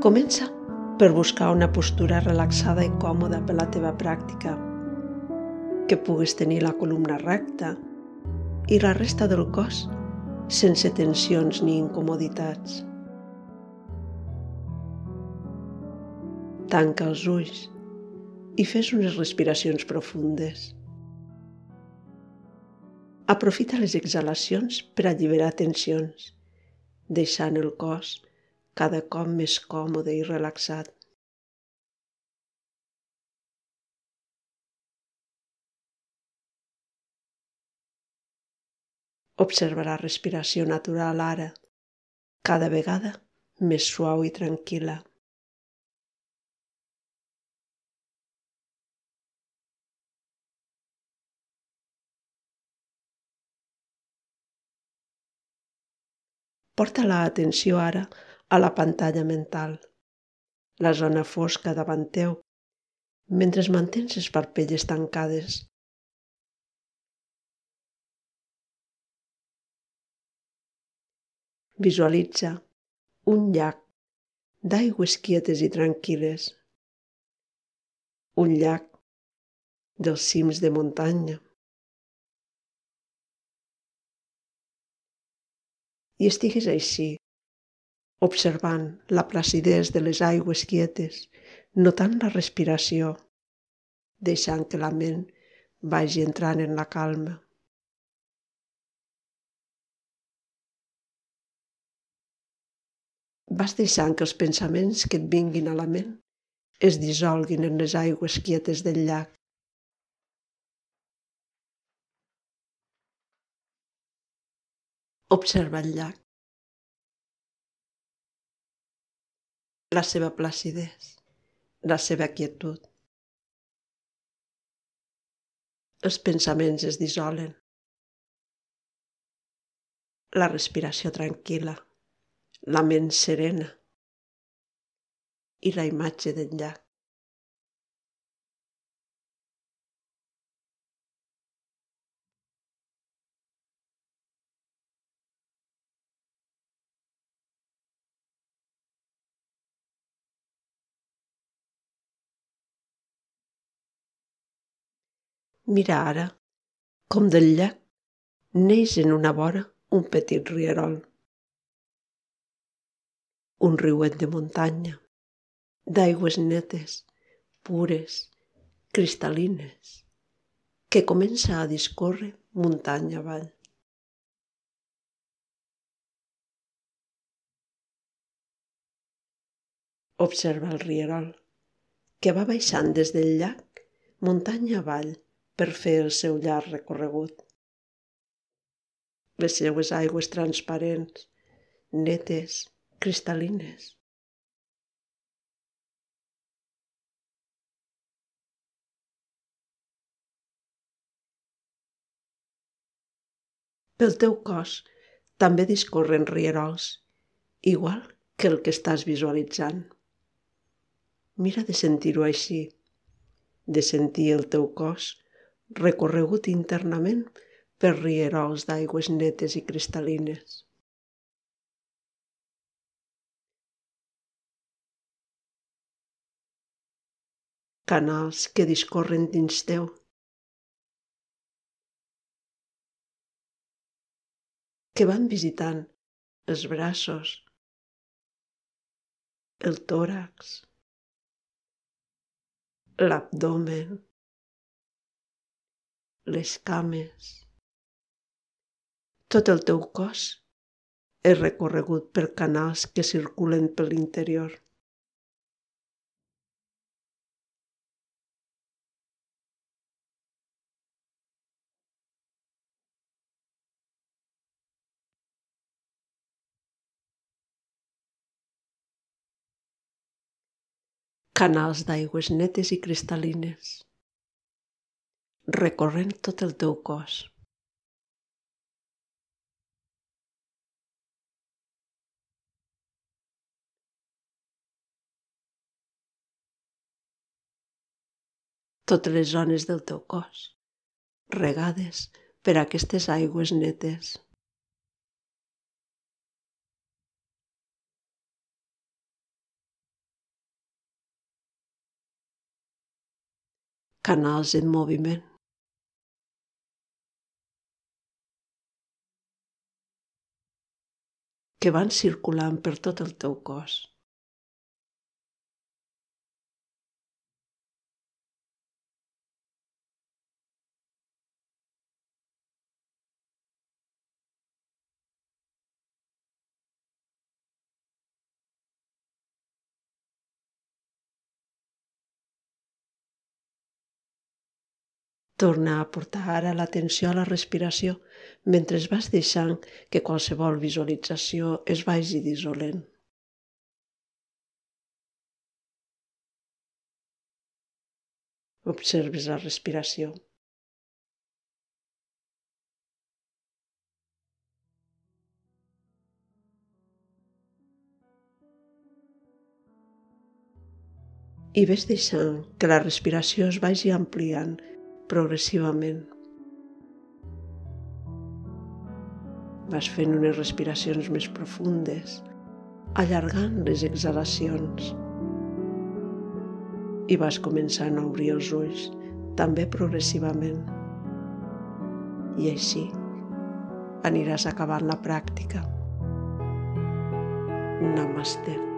Comença per buscar una postura relaxada i còmoda per la teva pràctica, que puguis tenir la columna recta i la resta del cos sense tensions ni incomoditats. Tanca els ulls i fes unes respiracions profundes. Aprofita les exhalacions per alliberar tensions, deixant el cos cada cop més còmode i relaxat. Observa la respiració natural ara, cada vegada més suau i tranquil·la. Porta l'atenció ara a la pantalla mental, la zona fosca davant teu, mentre mantens les parpelles tancades. Visualitza un llac d'aigües quietes i tranquil·les. Un llac dels cims de muntanya. I estigues així, observant la placidesa de les aigües quietes, notant la respiració, deixant que la ment vagi entrant en la calma. vas deixant que els pensaments que et vinguin a la ment es dissolguin en les aigües quietes del llac. Observa el llac. La seva placidesa, la seva quietud. Els pensaments es dissolen. La respiració tranquil·la la ment serena i la imatge del llac. Mira ara com del llac neix en una vora un petit rierol un riuet de muntanya, d'aigües netes, pures, cristal·lines, que comença a discórrer muntanya avall. Observa el rierol, que va baixant des del llac muntanya avall per fer el seu llarg recorregut. Les seues aigües transparents, netes, cristal·lines. Pel teu cos també discorren rierols, igual que el que estàs visualitzant. Mira de sentir-ho així, de sentir el teu cos recorregut internament per rierols d'aigües netes i cristal·lines. canals que discorren dins teu. Que van visitant els braços, el tòrax, l'abdomen, les cames. Tot el teu cos és recorregut per canals que circulen per l'interior. canals d'aigües netes i cristal·lines, recorrent tot el teu cos. totes les zones del teu cos, regades per aquestes aigües netes. Canals en moviment. Que van circulant per tot el teu cos. Torna a portar ara l'atenció a la respiració mentre vas deixant que qualsevol visualització es vagi dissolent. Observes la respiració. i ves deixant que la respiració es vagi ampliant progressivament. Vas fent unes respiracions més profundes, allargant les exhalacions. I vas començant a obrir els ulls, també progressivament. I així aniràs acabant la pràctica. Namaste.